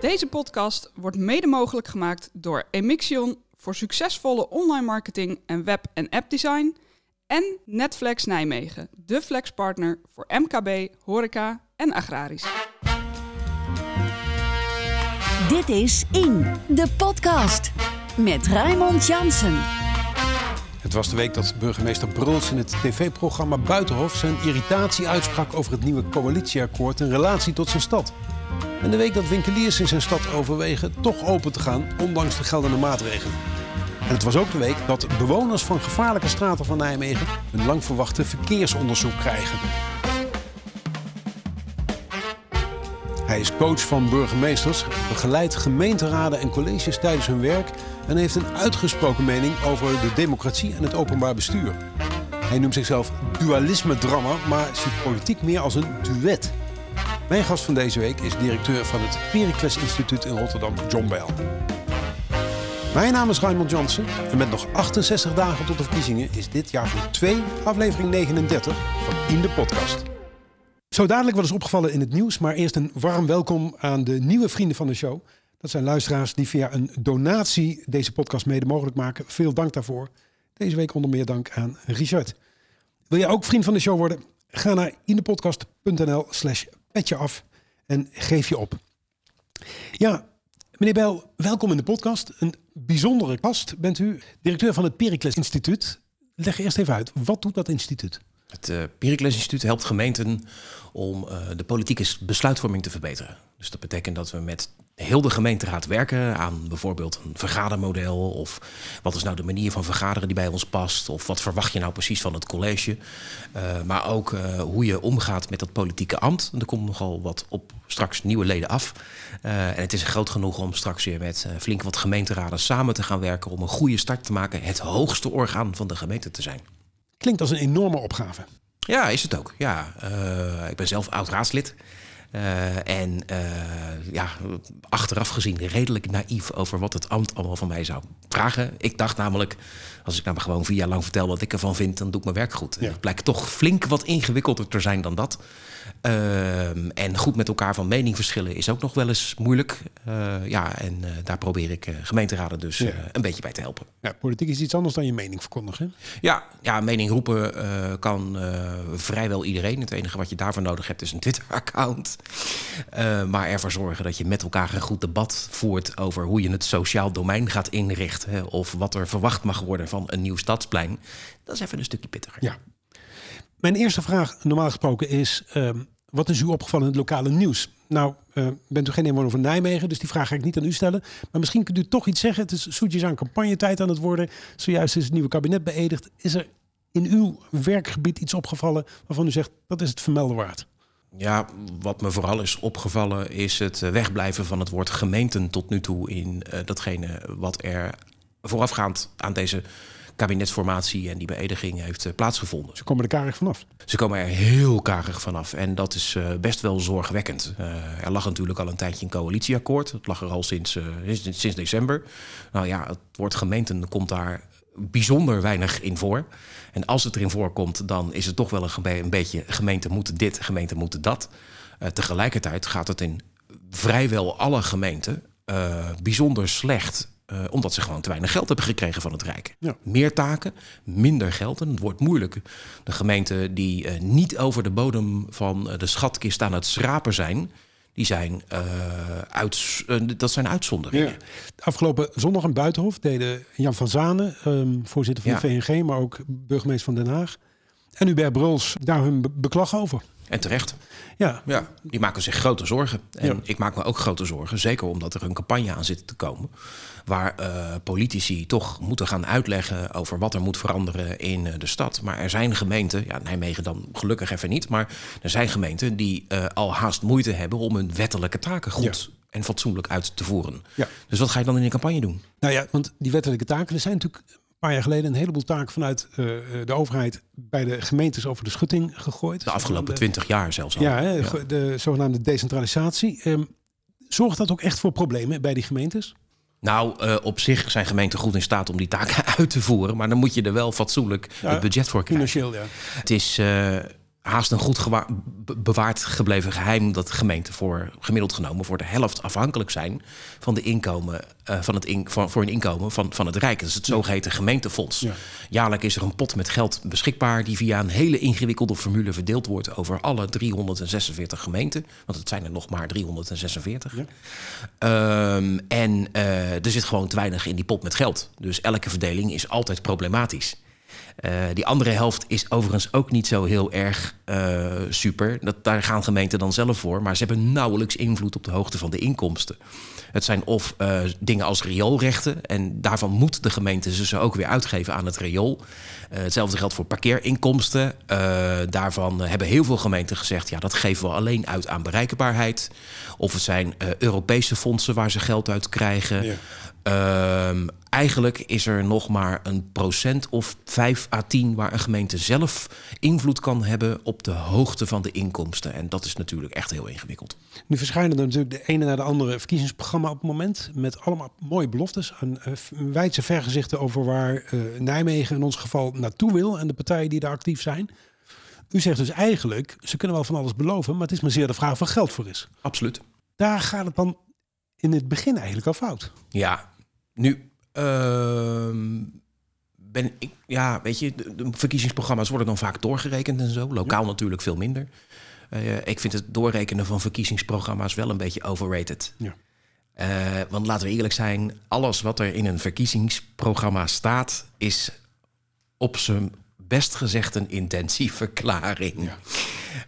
Deze podcast wordt mede mogelijk gemaakt door Emixion voor succesvolle online marketing en web- en appdesign. En Netflex Nijmegen, de flexpartner voor MKB, horeca en agrarisch. Dit is In, de podcast. Met Raymond Jansen. Het was de week dat burgemeester Bruls in het tv-programma Buitenhof zijn irritatie uitsprak over het nieuwe coalitieakkoord in relatie tot zijn stad. En de week dat winkeliers in zijn stad overwegen toch open te gaan, ondanks de geldende maatregelen. En het was ook de week dat bewoners van gevaarlijke straten van Nijmegen een lang verwachte verkeersonderzoek krijgen. Hij is coach van burgemeesters, begeleidt gemeenteraden en colleges tijdens hun werk en heeft een uitgesproken mening over de democratie en het openbaar bestuur. Hij noemt zichzelf dualisme-drammer, maar ziet politiek meer als een duet. Mijn gast van deze week is directeur van het Pericles Instituut in Rotterdam, John Bell. Mijn naam is Raymond Jansen en met nog 68 dagen tot de verkiezingen is dit jaar voor 2 aflevering 39 van In de Podcast. Zo dadelijk wat is opgevallen in het nieuws, maar eerst een warm welkom aan de nieuwe vrienden van de show. Dat zijn luisteraars die via een donatie deze podcast mede mogelijk maken. Veel dank daarvoor. Deze week onder meer dank aan Richard. Wil je ook vriend van de show worden? Ga naar indepodcast.nl slash petje af en geef je op. Ja, meneer Bel, welkom in de podcast. Een bijzondere gast bent u, directeur van het Pericles Instituut. Leg eerst even uit, wat doet dat instituut? Het uh, Pericles Instituut helpt gemeenten om uh, de politieke besluitvorming te verbeteren. Dus dat betekent dat we met heel de gemeenteraad werken aan bijvoorbeeld een vergadermodel. Of wat is nou de manier van vergaderen die bij ons past? Of wat verwacht je nou precies van het college? Uh, maar ook hoe je omgaat met dat politieke ambt. Er komt nogal wat op straks nieuwe leden af. En het is groot genoeg om straks weer met flink wat gemeenteraden samen te gaan werken. Om een goede start te maken. Het hoogste orgaan van de gemeente te zijn. Klinkt als een enorme opgave. Ja, is het ook. Ja, ik ben zelf oud raadslid. Uh, en uh, ja, achteraf gezien redelijk naïef over wat het ambt allemaal van mij zou vragen. Ik dacht namelijk, als ik nou maar gewoon vier jaar lang vertel wat ik ervan vind, dan doe ik mijn werk goed. Ja. Het blijkt toch flink wat ingewikkelder te zijn dan dat. Uh, en goed met elkaar van mening verschillen is ook nog wel eens moeilijk. ja, en daar probeer ik gemeenteraden dus ja. een beetje bij te helpen. Ja, politiek is iets anders dan je mening verkondigen. Ja, ja mening roepen kan vrijwel iedereen. Het enige wat je daarvoor nodig hebt is een Twitter-account. Maar ervoor zorgen dat je met elkaar een goed debat voert over hoe je het sociaal domein gaat inrichten. Of wat er verwacht mag worden van een nieuw stadsplein. Dat is even een stukje pittiger. Ja. Mijn eerste vraag, normaal gesproken, is: uh, wat is u opgevallen in het lokale nieuws? Nou, uh, bent u geen inwoner van Nijmegen, dus die vraag ga ik niet aan u stellen. Maar misschien kunt u toch iets zeggen. Het is zoetjes aan campagnetijd aan het worden. Zojuist is het nieuwe kabinet beëdigd. Is er in uw werkgebied iets opgevallen waarvan u zegt dat is het vermelden waard? Ja, wat me vooral is opgevallen is het wegblijven van het woord gemeenten tot nu toe in uh, datgene wat er voorafgaand aan deze kabinetsformatie en die beëdiging heeft uh, plaatsgevonden. Ze komen er karig vanaf. Ze komen er heel karig vanaf en dat is uh, best wel zorgwekkend. er lag natuurlijk al een tijdje een coalitieakkoord. Het lag er al sinds, sinds december. Nou ja, het woord gemeenten komt daar bijzonder weinig in voor. En als het erin voorkomt, dan is het toch wel een, een beetje gemeente moeten dit, gemeente moeten dat. Uh, tegelijkertijd gaat het in vrijwel alle gemeenten uh, bijzonder slecht. Uh, omdat ze gewoon te weinig geld hebben gekregen van het Rijk. Ja. Meer taken, minder geld. En het wordt moeilijk. De gemeenten die niet over de bodem van de schatkist aan het schrapen zijn die zijn, uit, dat zijn uitzonderingen. Ja. Afgelopen zondag in Buitenhof deden Jan van Zanen, um, voorzitter van ja. de VNG, maar ook burgemeester van Den Haag, en Hubert Bruls daar hun be beklag over. En terecht. Ja. ja, die maken zich grote zorgen. En ja. ik maak me ook grote zorgen, zeker omdat er een campagne aan zit te komen. Waar uh, politici toch moeten gaan uitleggen over wat er moet veranderen in uh, de stad. Maar er zijn gemeenten, ja, Nijmegen dan gelukkig even niet, maar er zijn gemeenten die uh, al haast moeite hebben om hun wettelijke taken goed. Ja. En fatsoenlijk uit te voeren. Ja. Dus wat ga je dan in de campagne doen? Nou ja, want die wettelijke taken, zijn natuurlijk paar jaar geleden een heleboel taken vanuit uh, de overheid bij de gemeentes over de schutting gegooid. De afgelopen twintig jaar zelfs al. Ja, de zogenaamde decentralisatie. Um, zorgt dat ook echt voor problemen bij die gemeentes? Nou, uh, op zich zijn gemeenten goed in staat om die taken uit te voeren. Maar dan moet je er wel fatsoenlijk ja, het budget voor krijgen. Financieel, ja. Het is uh, haast een goed bewaard gebleven geheim dat gemeenten voor gemiddeld genomen voor de helft afhankelijk zijn van de inkomen uh, van het in, voor, voor een inkomen van, van het Rijk. Dat is het zogeheten gemeentefonds. Ja. Jaarlijks is er een pot met geld beschikbaar die via een hele ingewikkelde formule verdeeld wordt over alle 346 gemeenten. Want het zijn er nog maar 346. Ja. Um, en uh, er zit gewoon te weinig in die pot met geld. Dus elke verdeling is altijd problematisch. Uh, die andere helft is overigens ook niet zo heel erg uh, super. Dat, daar gaan gemeenten dan zelf voor. Maar ze hebben nauwelijks invloed op de hoogte van de inkomsten. Het zijn of uh, dingen als rioolrechten. En daarvan moet de gemeente ze ook weer uitgeven aan het riool. hetzelfde geldt voor parkeerinkomsten. daarvan hebben heel veel gemeenten gezegd... ja, dat geven we alleen uit aan bereikbaarheid. Of het zijn Europese fondsen waar ze geld uit krijgen. Ja. Ehm, eigenlijk is er nog maar een procent of 5 à 10 waar een gemeente zelf invloed kan hebben op de hoogte van de inkomsten. En dat is natuurlijk echt heel ingewikkeld. Nu verschijnen er natuurlijk de ene naar de andere verkiezingsprogramma op het moment. Met allemaal mooie beloftes. Een uh, wijdse vergezichten over waar uh, Nijmegen in ons geval naartoe wil. En de partijen die daar actief zijn. U zegt dus eigenlijk, ze kunnen wel van alles beloven. Maar het is maar zeer de vraag of er geld voor is. Absoluut. Daar gaat het dan in het begin eigenlijk al fout. Ja, nu ehm, ben ik, ja, weet je, de, verkiezingsprogramma's worden dan vaak doorgerekend en zo. Lokaal natuurlijk veel minder. Uh, ik vind het doorrekenen van verkiezingsprogramma's wel een beetje overrated. Ja. Uh, want laten we eerlijk zijn, alles wat er in een verkiezingsprogramma staat, is op zijn best gezegd een intentieverklaring. Ja.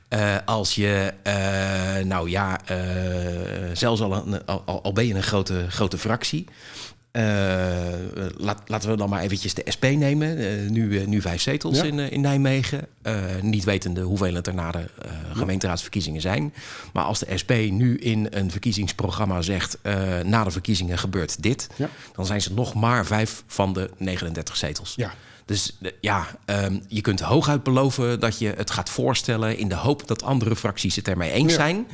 Uh, als je, uh, nou ja, zelfs al, een, al, al, ben je een grote, grote fractie. Laat, laten we dan maar eventjes de SP nemen. nu, nu vijf zetels in, in Nijmegen. niet wetende hoeveel het er na de gemeenteraadsverkiezingen zijn. Maar als de SP nu in een verkiezingsprogramma zegt... na de verkiezingen gebeurt dit... Ja. dan zijn ze nog maar vijf van de 39 zetels. Ja. Dus ja, um, je kunt hooguit beloven dat je het gaat voorstellen in de hoop dat andere fracties het ermee eens zijn.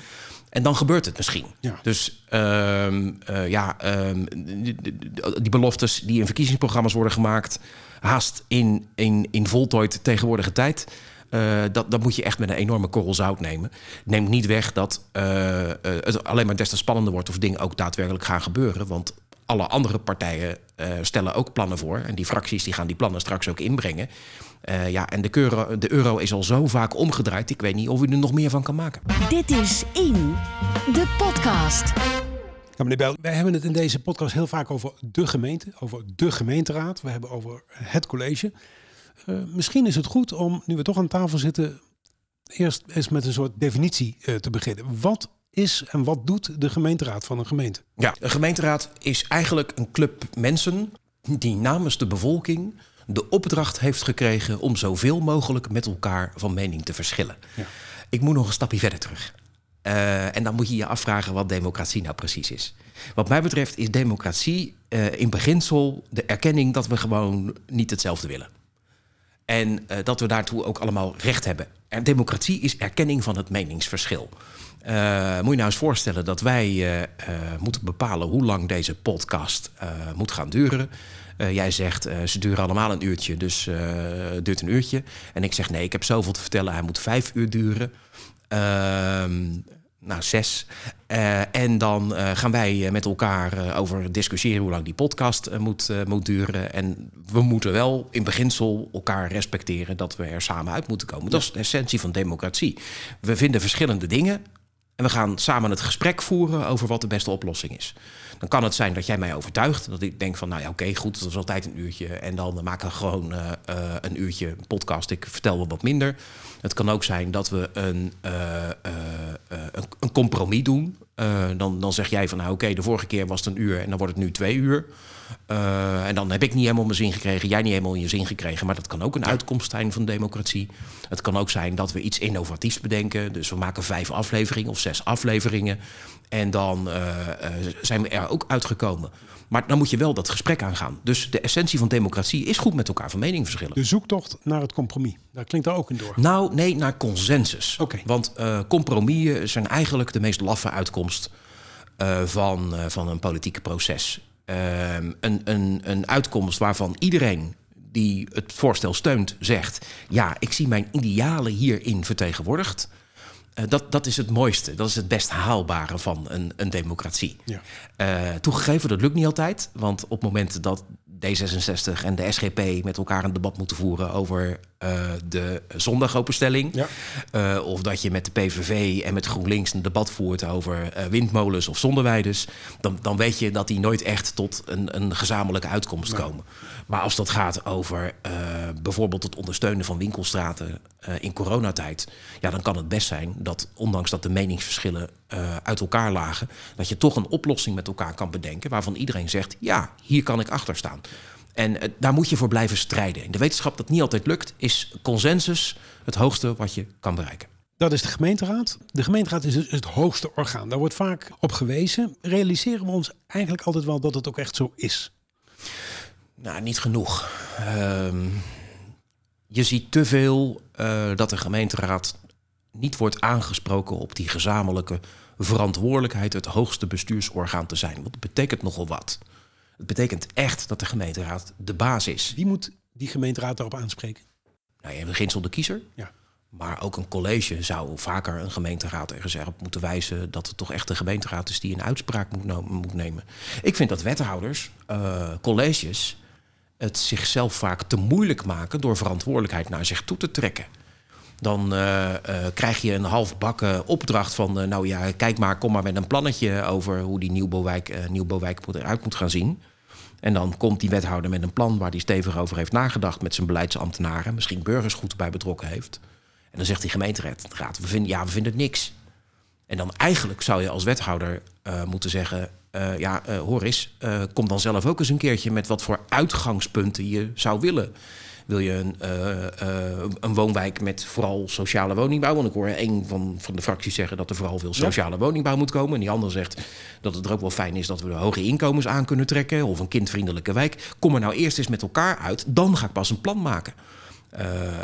En dan gebeurt het misschien. Ja. Dus um, uh, ja, um, die, die, beloftes die in verkiezingsprogramma's worden gemaakt, haast in, in, in voltooid tegenwoordige tijd. Uh, dat, dat moet je echt met een enorme korrel zout nemen. Neemt niet weg dat uh, het alleen maar des te spannender wordt of dingen ook daadwerkelijk gaan gebeuren. Want alle andere partijen stellen ook plannen voor. En die fracties die gaan die plannen straks ook inbrengen. Uh, ja, en de euro, de euro is al zo vaak omgedraaid. Ik weet niet of u er nog meer van kan maken. Dit is In, de podcast. Ja, meneer Bel, wij hebben het in deze podcast heel vaak over de gemeente, over de gemeenteraad. We hebben over het college. Uh, misschien is het goed om, nu we toch aan tafel zitten, eerst eens met een soort definitie uh, te beginnen. Wat is en wat doet de gemeenteraad van een gemeente? Ja, een gemeenteraad is eigenlijk een club mensen die namens de bevolking de opdracht heeft gekregen om zoveel mogelijk met elkaar van mening te verschillen. Ja. Ik moet nog een stapje verder terug. Uh, en dan moet je je afvragen wat democratie nou precies is. Wat mij betreft is democratie uh, in beginsel de erkenning dat we gewoon niet hetzelfde willen. En uh, dat we daartoe ook allemaal recht hebben. En democratie is erkenning van het meningsverschil. Uh, moet je nou eens voorstellen dat wij uh, uh, moeten bepalen hoe lang deze podcast moet gaan duren. jij zegt, ze duren allemaal een uurtje, dus het duurt een uurtje. En ik zeg, nee, ik heb zoveel te vertellen, hij moet vijf uur duren. Ehm, nou, zes. en dan gaan wij met elkaar over discussiëren hoe lang die podcast moet, moet duren. En we moeten wel in beginsel elkaar respecteren dat we er samen uit moeten komen. Dat is de essentie van democratie. We vinden verschillende dingen en we gaan samen het gesprek voeren over wat de beste oplossing is. Dan kan het zijn dat jij mij overtuigt. Dat ik denk van, nou ja, oké, goed, dat is altijd een uurtje. En dan maken we gewoon uh, uh, een uurtje podcast. Ik vertel wat minder. Het kan ook zijn dat we een, uh, een, een, compromis doen. dan, dan zeg jij van, nou oké, de vorige keer was het een uur en dan wordt het nu twee uur. En dan heb ik niet helemaal mijn zin gekregen, jij niet helemaal je zin gekregen. Maar dat kan ook een uitkomst zijn van democratie. Het kan ook zijn dat we iets innovatiefs bedenken. Dus we maken vijf afleveringen of zes afleveringen. En dan zijn we er ook uitgekomen. Maar dan moet je wel dat gesprek aangaan. Dus de essentie van democratie is goed met elkaar van mening verschillen. De zoektocht naar het compromis, daar klinkt daar ook in door. Nou, nee, naar consensus. Okay. Want compromissen zijn eigenlijk de meest laffe uitkomst van, van een politieke proces. Ehm, een, een, een uitkomst waarvan iedereen die het voorstel steunt zegt: Ja, ik zie mijn idealen hierin vertegenwoordigd. Uh, dat, dat is het mooiste, dat is het best haalbare van een, een democratie. Ja. Uh, toegegeven, dat lukt niet altijd. Want op het moment dat D66 en de SGP met elkaar een debat moeten voeren over uh, de zondagopenstelling. Ja. Uh, of dat je met de PVV en met GroenLinks een debat voert over uh, windmolens of zondeweiders. Dan, dan weet je dat die nooit echt tot een, een gezamenlijke uitkomst nee. komen. Maar als dat gaat over bijvoorbeeld het ondersteunen van winkelstraten in coronatijd. Ja, dan kan het best zijn dat ondanks dat de meningsverschillen uit elkaar lagen. dat je toch een oplossing met elkaar kan bedenken. waarvan iedereen zegt: ja, hier kan ik achter staan. En uh, daar moet je voor blijven strijden. In de wetenschap dat niet altijd lukt, is consensus het hoogste wat je kan bereiken. Dat is de gemeenteraad. De gemeenteraad is dus het hoogste orgaan. Daar wordt vaak op gewezen. Realiseren we ons eigenlijk altijd wel dat het ook echt zo is? Nou, niet genoeg. Uh, je ziet te veel uh, dat de gemeenteraad niet wordt aangesproken op die gezamenlijke verantwoordelijkheid het hoogste bestuursorgaan te zijn. Want dat betekent nogal wat. Het betekent echt dat de gemeenteraad de baas is. Wie moet die gemeenteraad daarop aanspreken? Nou, je begint zonder kiezer. Ja. Maar ook een college zou vaker een gemeenteraad ergens erop moeten wijzen dat het toch echt de gemeenteraad is die een uitspraak moet, moet nemen. Ik vind dat wethouders, uh, colleges, het zichzelf vaak te moeilijk maken door verantwoordelijkheid naar zich toe te trekken. Dan uh, uh, krijg je een halfbakken opdracht van... Uh, nou ja, kijk maar, kom maar met een plannetje... over hoe die nieuwbouwwijk, nieuwbouwwijk eruit moet gaan zien. En dan komt die wethouder met een plan... waar hij stevig over heeft nagedacht met zijn beleidsambtenaren... misschien burgers goed bij betrokken heeft. En dan zegt die gemeenteraad, we vinden, ja, we vinden het niks. En dan eigenlijk zou je als wethouder moeten zeggen... ja, hoor eens, kom dan zelf ook eens een keertje... met wat voor uitgangspunten je zou willen... Wil je een, uh, uh, een woonwijk met vooral sociale woningbouw? Want ik hoor een van, van de fracties zeggen dat er vooral veel sociale ja. woningbouw moet komen. En die ander zegt dat het er ook wel fijn is dat we de hoge inkomens aan kunnen trekken. Of een kindvriendelijke wijk. Kom er nou eerst eens met elkaar uit. Dan ga ik pas een plan maken. Uh,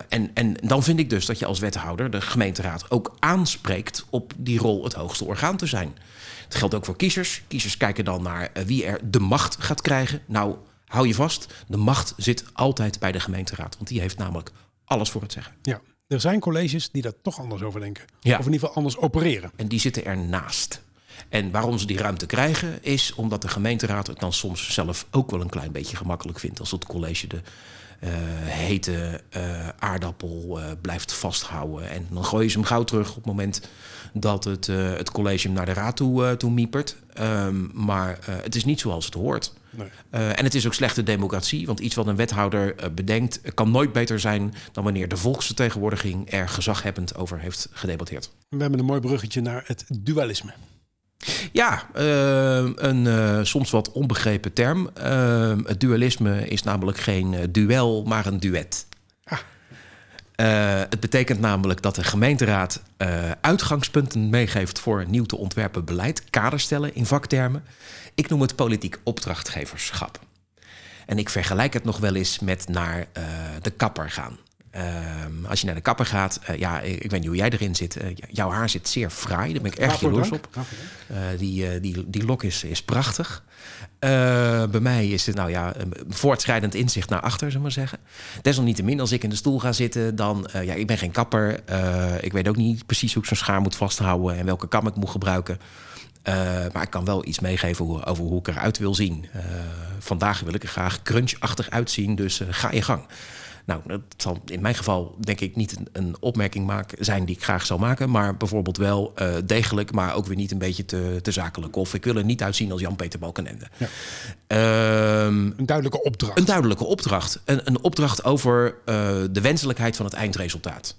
en, en dan vind ik dus dat je als wethouder de gemeenteraad ook aanspreekt op die rol het hoogste orgaan te zijn. Het geldt ook voor kiezers. Kiezers kijken dan naar wie er de macht gaat krijgen. Nou, hou je vast, de macht zit altijd bij de gemeenteraad. Want die heeft namelijk alles voor het zeggen. Ja, er zijn colleges die daar toch anders over denken. Ja. Of in ieder geval anders opereren. En die zitten ernaast. En waarom ze die ruimte krijgen, is omdat de gemeenteraad het dan soms zelf ook wel een klein beetje gemakkelijk vindt. Als het college de hete uh, aardappel uh, blijft vasthouden. En dan gooien ze hem gauw terug op het moment dat het, het college hem naar de raad toe, toe miepert. Um, maar het is niet zoals het hoort. Nee. Uh, en het is ook slechte democratie, want iets wat een wethouder uh, bedenkt kan nooit beter zijn dan wanneer de volksvertegenwoordiging er gezaghebbend over heeft gedebatteerd. We hebben een mooi bruggetje naar het dualisme. Ja, uh, een soms wat onbegrepen term. het dualisme is namelijk geen duel, maar een duet. Ah. het betekent namelijk dat de gemeenteraad uitgangspunten meegeeft voor nieuw te ontwerpen beleid, kaderstellen in vaktermen. Ik noem het politiek opdrachtgeverschap. En ik vergelijk het nog wel eens met naar de kapper gaan. Uh, als je naar de kapper gaat, uh, ja, ik, weet niet hoe jij erin zit. Uh, jouw haar zit zeer fraai, daar ben ik erg jaloers op. die, die, die lok is, is prachtig. bij mij is het, nou ja, een voortschrijdend inzicht naar achter, zullen we maar zeggen. Desalniettemin, als ik in de stoel ga zitten, dan, ja, ik ben geen kapper. ik weet ook niet precies hoe ik zo'n schaar moet vasthouden en welke kam ik moet gebruiken. Maar ik kan wel iets meegeven hoe, over hoe ik eruit wil zien. Vandaag wil ik er graag crunchachtig uitzien, dus ga je gang. Nou, dat zal in mijn geval denk ik niet een, een opmerking maken, zijn die ik graag zou maken. Maar bijvoorbeeld wel degelijk, maar ook weer niet een beetje te, te zakelijk. Of ik wil er niet uitzien als Jan-Peter Balkenende. Ja. Um, een duidelijke opdracht. Een duidelijke opdracht. Een, een opdracht over de wenselijkheid van het eindresultaat.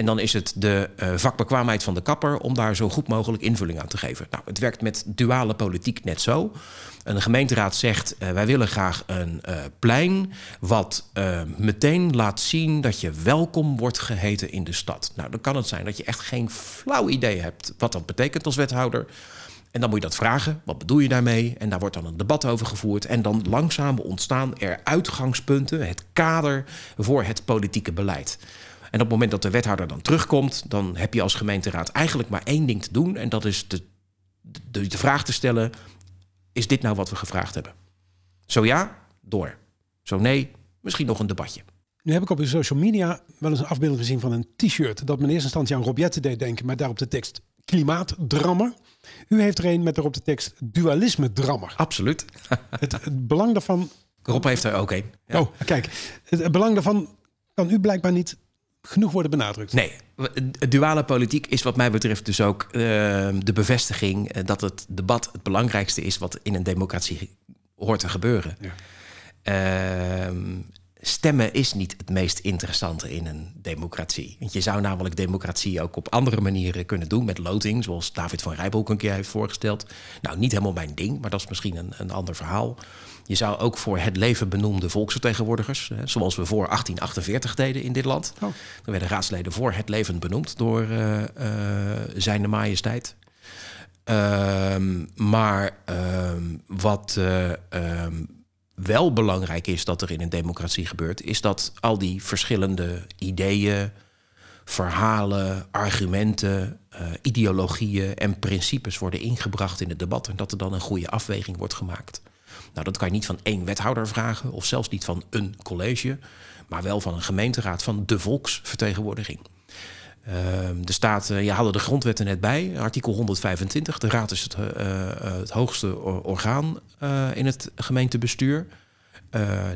En dan is het de uh, vakbekwaamheid van de kapper om daar zo goed mogelijk invulling aan te geven. Nou, het werkt met duale politiek net zo. Een gemeenteraad zegt: uh, wij willen graag een uh, plein wat meteen laat zien dat je welkom wordt geheten in de stad. Nou, dan kan het zijn dat je echt geen flauw idee hebt wat dat betekent als wethouder. En dan moet je dat vragen. Wat bedoel je daarmee? En daar wordt dan een debat over gevoerd. En dan langzaam ontstaan er uitgangspunten, het kader voor het politieke beleid. En op het moment dat de wethouder dan terugkomt, dan heb je als gemeenteraad eigenlijk maar één ding te doen. En dat is de, de, de vraag te stellen: is dit nou wat we gevraagd hebben? Zo ja, door. Zo nee, misschien nog een debatje. Nu heb ik op uw social media wel eens een afbeelding gezien van een t-shirt. Dat me in eerste instantie aan Rob deed denken, maar daarop de tekst klimaatdrammer. U heeft er een met daarop de tekst dualisme drammer. Absoluut. het, het, belang daarvan. Rob heeft er ook een. Oh, kijk. Het, belang daarvan kan u blijkbaar niet genoeg worden benadrukt. Nee, duale politiek is wat mij betreft dus ook uh, de bevestiging eh, dat het debat het belangrijkste is wat in een democratie hoort te gebeuren. Ja. Uh, stemmen is niet het meest interessante in een democratie. Want je zou namelijk democratie ook op andere manieren kunnen doen, met loting, zoals David van Rijbelk een keer heeft voorgesteld. Nou, niet helemaal mijn ding, maar dat is misschien een, een ander verhaal. Je zou ook voor het leven benoemde volksvertegenwoordigers, hè, zoals we voor 1848 deden in dit land. Oh. Er werden raadsleden voor het leven benoemd door uh, uh, zijn majesteit. Ehm, maar ehm, wat uh, wel belangrijk is dat er in een democratie gebeurt, is dat al die verschillende ideeën, verhalen, argumenten, uh, ideologieën en principes worden ingebracht in het debat en dat er dan een goede afweging wordt gemaakt. Nou, dat kan je niet van één wethouder vragen, of zelfs niet van een college, maar wel van een gemeenteraad van de volksvertegenwoordiging. Uh, de staat, je haalde de grondwet er net bij, artikel 125. De raad is het, uh, het hoogste orgaan in het gemeentebestuur.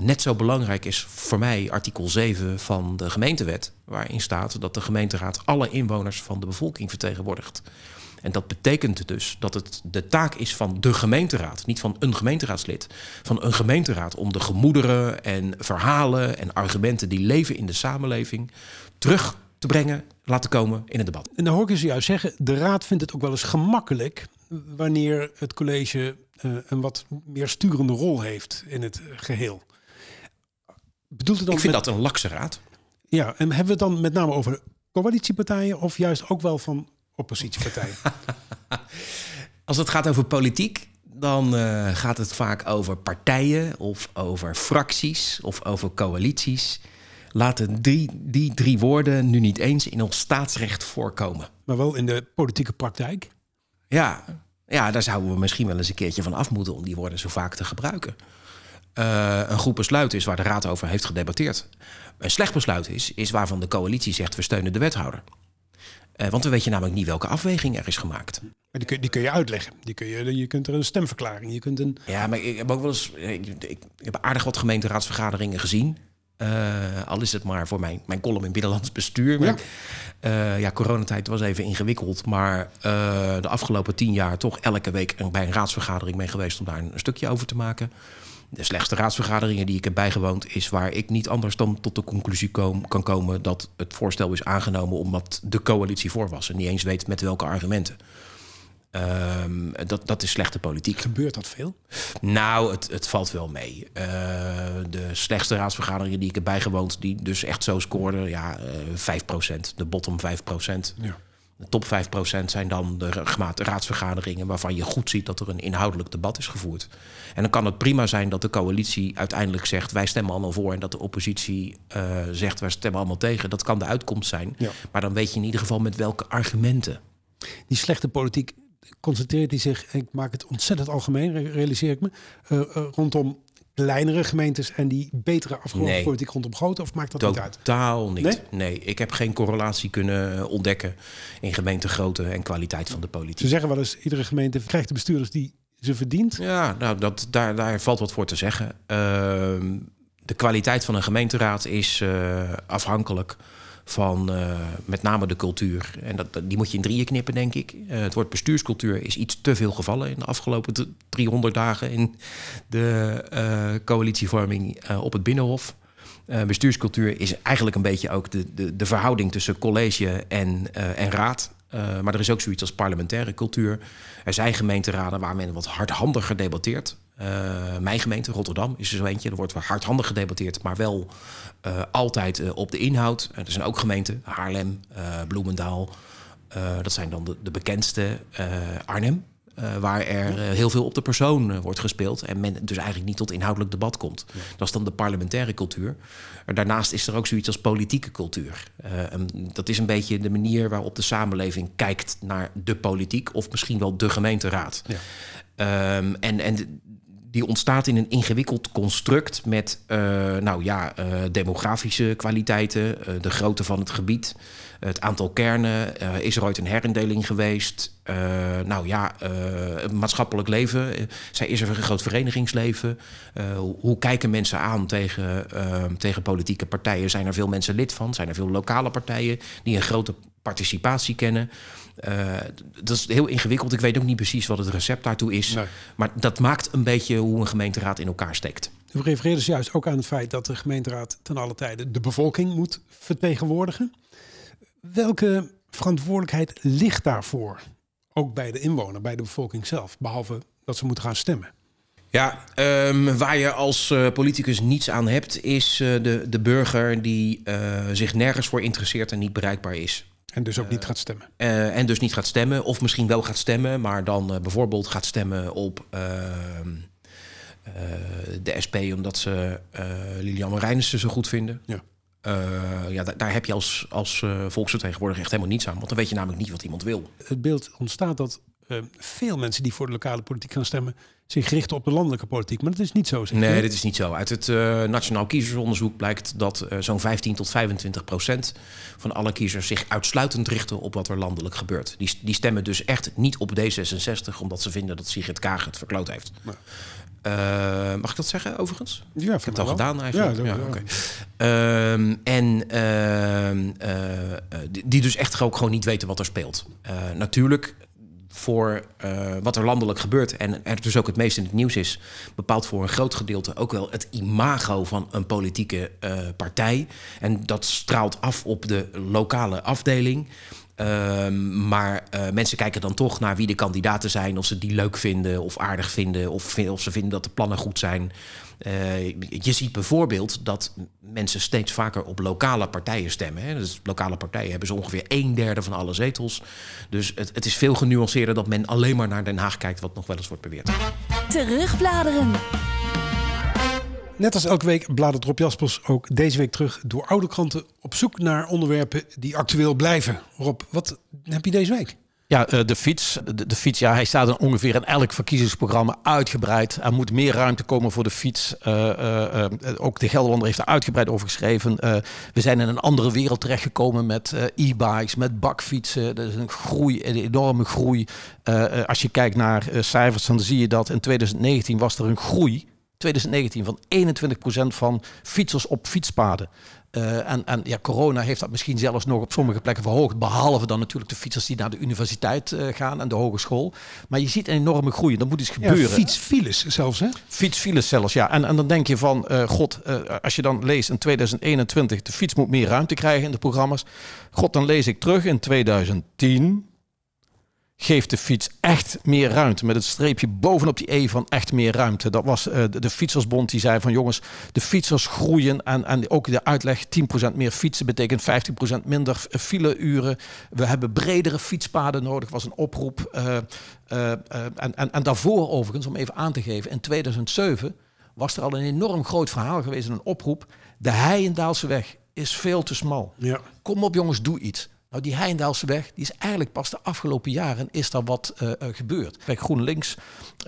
net zo belangrijk is voor mij artikel 7 van de gemeentewet, waarin staat dat de gemeenteraad alle inwoners van de bevolking vertegenwoordigt. En dat betekent dus dat het de taak is van de gemeenteraad, niet van een gemeenteraadslid, van een gemeenteraad om de gemoederen en verhalen en argumenten die leven in de samenleving terug te brengen, laten komen in het debat. En dan hoor ik ze juist zeggen, de raad vindt het ook wel eens gemakkelijk wanneer het college uh, een wat meer sturende rol heeft in het geheel. Bedoelt het dan ik vind dat een lakse raad. Ja, en hebben we het dan met name over coalitiepartijen of juist ook wel van oppositiepartijen? Als het gaat over politiek, dan uh, gaat het vaak over partijen of over fracties of over coalities laten die, die drie woorden nu niet eens in ons staatsrecht voorkomen. Maar wel in de politieke praktijk? Ja, ja daar zouden we misschien wel eens een keertje van af moeten om die woorden zo vaak te gebruiken. Uh, een goed besluit is waar de Raad over heeft gedebatteerd. Een slecht besluit is, is waarvan de coalitie zegt we steunen de wethouder. Uh, want dan weet je namelijk niet welke afweging er is gemaakt. Maar die kun, die kun je uitleggen. Die kun je, je kunt er een stemverklaring. Je kunt een... Ja, maar ik heb ook wel eens. Ik, ik, heb aardig wat gemeenteraadsvergaderingen gezien. Uh, al is het maar voor mijn, mijn column in binnenlands bestuur. Maar, ja. Uh, ja, coronatijd was even ingewikkeld. Maar uh, de afgelopen tien jaar toch elke week bij een raadsvergadering mee geweest om daar een, een, stukje over te maken. De slechtste raadsvergaderingen die ik heb bijgewoond is waar ik niet anders dan tot de conclusie kom, kan komen dat het voorstel is aangenomen omdat de coalitie voor was en niet eens weet met welke argumenten. Um, dat, dat is slechte politiek. Gebeurt dat veel? Nou, het, het valt wel mee. Uh, de slechtste raadsvergaderingen die ik heb bijgewoond, die dus echt zo scoorden, ja, uh, 5%, de bottom 5%. Ja. De top 5% zijn dan de raadsvergaderingen waarvan je goed ziet dat er een inhoudelijk debat is gevoerd. En dan kan het prima zijn dat de coalitie uiteindelijk zegt wij stemmen allemaal voor en dat de oppositie uh, zegt wij stemmen allemaal tegen. Dat kan de uitkomst zijn. Ja. Maar dan weet je in ieder geval met welke argumenten. Die slechte politiek concentreert hij zich, ik maak het ontzettend algemeen, realiseer ik me, uh, uh, rondom kleinere gemeentes en die betere afgelopen nee. politiek rondom grote? Of maakt dat Totaal niet uit? Totaal niet. Nee? nee? ik heb geen correlatie kunnen ontdekken in gemeentegrootte en kwaliteit van de politiek. Ze zeggen wel eens, iedere gemeente krijgt de bestuurders die ze verdient. Ja, nou, dat, daar, daar valt wat voor te zeggen. Uh, de kwaliteit van een gemeenteraad is uh, afhankelijk van uh, met name de cultuur. En dat, die moet je in drieën knippen, denk ik. Uh, het woord bestuurscultuur is iets te veel gevallen in de afgelopen 300 dagen in de uh, coalitievorming op het Binnenhof. bestuurscultuur is eigenlijk een beetje ook de, de, de verhouding tussen college en, en raad. maar er is ook zoiets als parlementaire cultuur. Er zijn gemeenteraden waar men wat hardhandiger debatteert. Uh, mijn gemeente, Rotterdam, is er zo eentje. Er wordt hardhandig gedebatteerd, maar wel uh, altijd uh, op de inhoud. er zijn ook gemeenten, Haarlem, Bloemendaal. dat zijn dan de, de bekendste. Arnhem, waar er heel veel op de persoon wordt gespeeld. En men dus eigenlijk niet tot inhoudelijk debat komt. Ja. Dat is dan de parlementaire cultuur. Daarnaast is er ook zoiets als politieke cultuur. dat is een beetje de manier waarop de samenleving kijkt naar de politiek. Of misschien wel de gemeenteraad. Ja. Um, en, en die ontstaat in een ingewikkeld construct met uh, nou ja, uh, demografische kwaliteiten, uh, de grootte van het gebied, het aantal kernen. is er ooit een herindeling geweest? nou ja, maatschappelijk leven. Zij is er een groot verenigingsleven? hoe kijken mensen aan tegen, tegen politieke partijen? Zijn er veel mensen lid van? Zijn er veel lokale partijen die een grote participatie kennen? Uh, dat is heel ingewikkeld. Ik weet ook niet precies wat het recept daartoe is. Nee. Maar dat maakt een beetje hoe een gemeenteraad in elkaar steekt. We refereert dus juist ook aan het feit dat de gemeenteraad ten alle tijde de bevolking moet vertegenwoordigen. Welke verantwoordelijkheid ligt daarvoor? Ook bij de inwoner, bij de bevolking zelf, behalve dat ze moeten gaan stemmen. Ja, um, waar je als uh, politicus niets aan hebt, is uh, de, de burger die uh, zich nergens voor interesseert en niet bereikbaar is. En dus ook niet gaat stemmen. En dus niet gaat stemmen. Of misschien wel gaat stemmen, maar dan bijvoorbeeld gaat stemmen op uh, de SP omdat ze Lilianne Reinissen zo goed vinden. Ja. Ja, daar heb je als, als volksvertegenwoordiger echt helemaal niets aan. Want dan weet je namelijk niet wat iemand wil. Het beeld ontstaat dat veel mensen die voor de lokale politiek gaan stemmen zich richten op de landelijke politiek. Maar dat is niet zo. nee, dit is niet zo. Uit het Nationaal Kiezersonderzoek blijkt dat zo'n 15 tot 25 procent van alle kiezers zich uitsluitend richten op wat er landelijk gebeurt. Die, die stemmen dus echt niet op D66 omdat ze vinden dat Sigrid Kaag het verkloot heeft. Nee. Uh, mag ik dat zeggen overigens? Ja, ik heb het al gedaan eigenlijk. Ja, ja, ja. Okay. Um, en die, die dus echt ook gewoon niet weten wat er speelt. natuurlijk voor wat er landelijk gebeurt en er dus ook het meest in het nieuws is, bepaalt voor een groot gedeelte ook wel het imago van een politieke partij. En dat straalt af op de lokale afdeling. Uh, maar uh, mensen kijken dan toch naar wie de kandidaten zijn, of ze die leuk vinden of aardig vinden, of, ze vinden dat de plannen goed zijn. Uh, je ziet bijvoorbeeld dat mensen steeds vaker op lokale partijen stemmen. Hè. Dus lokale partijen hebben zo ongeveer een derde van alle zetels. Dus het, het is veel genuanceerder dat men alleen maar naar Den Haag kijkt, wat nog wel eens wordt beweerd. Terugbladeren. Net als elke week bladert Rob Jaspers ook deze week terug door oude kranten op zoek naar onderwerpen die actueel blijven. Rob, wat heb je deze week? Ja, eh, de fiets. De, fiets, ja, hij staat in ongeveer in elk verkiezingsprogramma uitgebreid. Er moet meer ruimte komen voor de fiets. Uh, uh, ook de Gelderlander heeft er uitgebreid over geschreven. we zijn in een andere wereld terechtgekomen met e-bikes, met bakfietsen. Dat is een groei, een enorme groei. als je kijkt naar cijfers, dan zie je dat in 2019 was er een groei 2019 van 21% van fietsers op fietspaden. Uh, en, en ja, corona heeft dat misschien zelfs nog op sommige plekken verhoogd. Behalve dan natuurlijk de fietsers die naar de universiteit uh, gaan en de hogeschool. Maar je ziet een enorme groei. Dat moet iets gebeuren. Ja, fietsfiles zelfs, hè? Fietsfiles zelfs, ja. En, en dan denk je van, uh, god, als je dan leest in 2021... de fiets moet meer ruimte krijgen in de programma's. God, dan lees ik terug in 2010 geeft de fiets echt meer ruimte. Met het streepje bovenop die E van echt meer ruimte. Dat was uh, de, de, Fietsersbond die zei van jongens, de fietsers groeien. En, en ook de uitleg, 10% meer fietsen betekent 15% minder fileuren. We hebben bredere fietspaden nodig, was een oproep. Uh, uh, en, en, en daarvoor overigens, om even aan te geven, in 2007 was er al een enorm groot verhaal geweest, een oproep. De Heijendaalse weg is veel te smal. Ja. Kom op jongens, doe iets. Nou, die Heindaalseweg, die is eigenlijk pas de afgelopen jaren is daar wat uh, gebeurd. Bij GroenLinks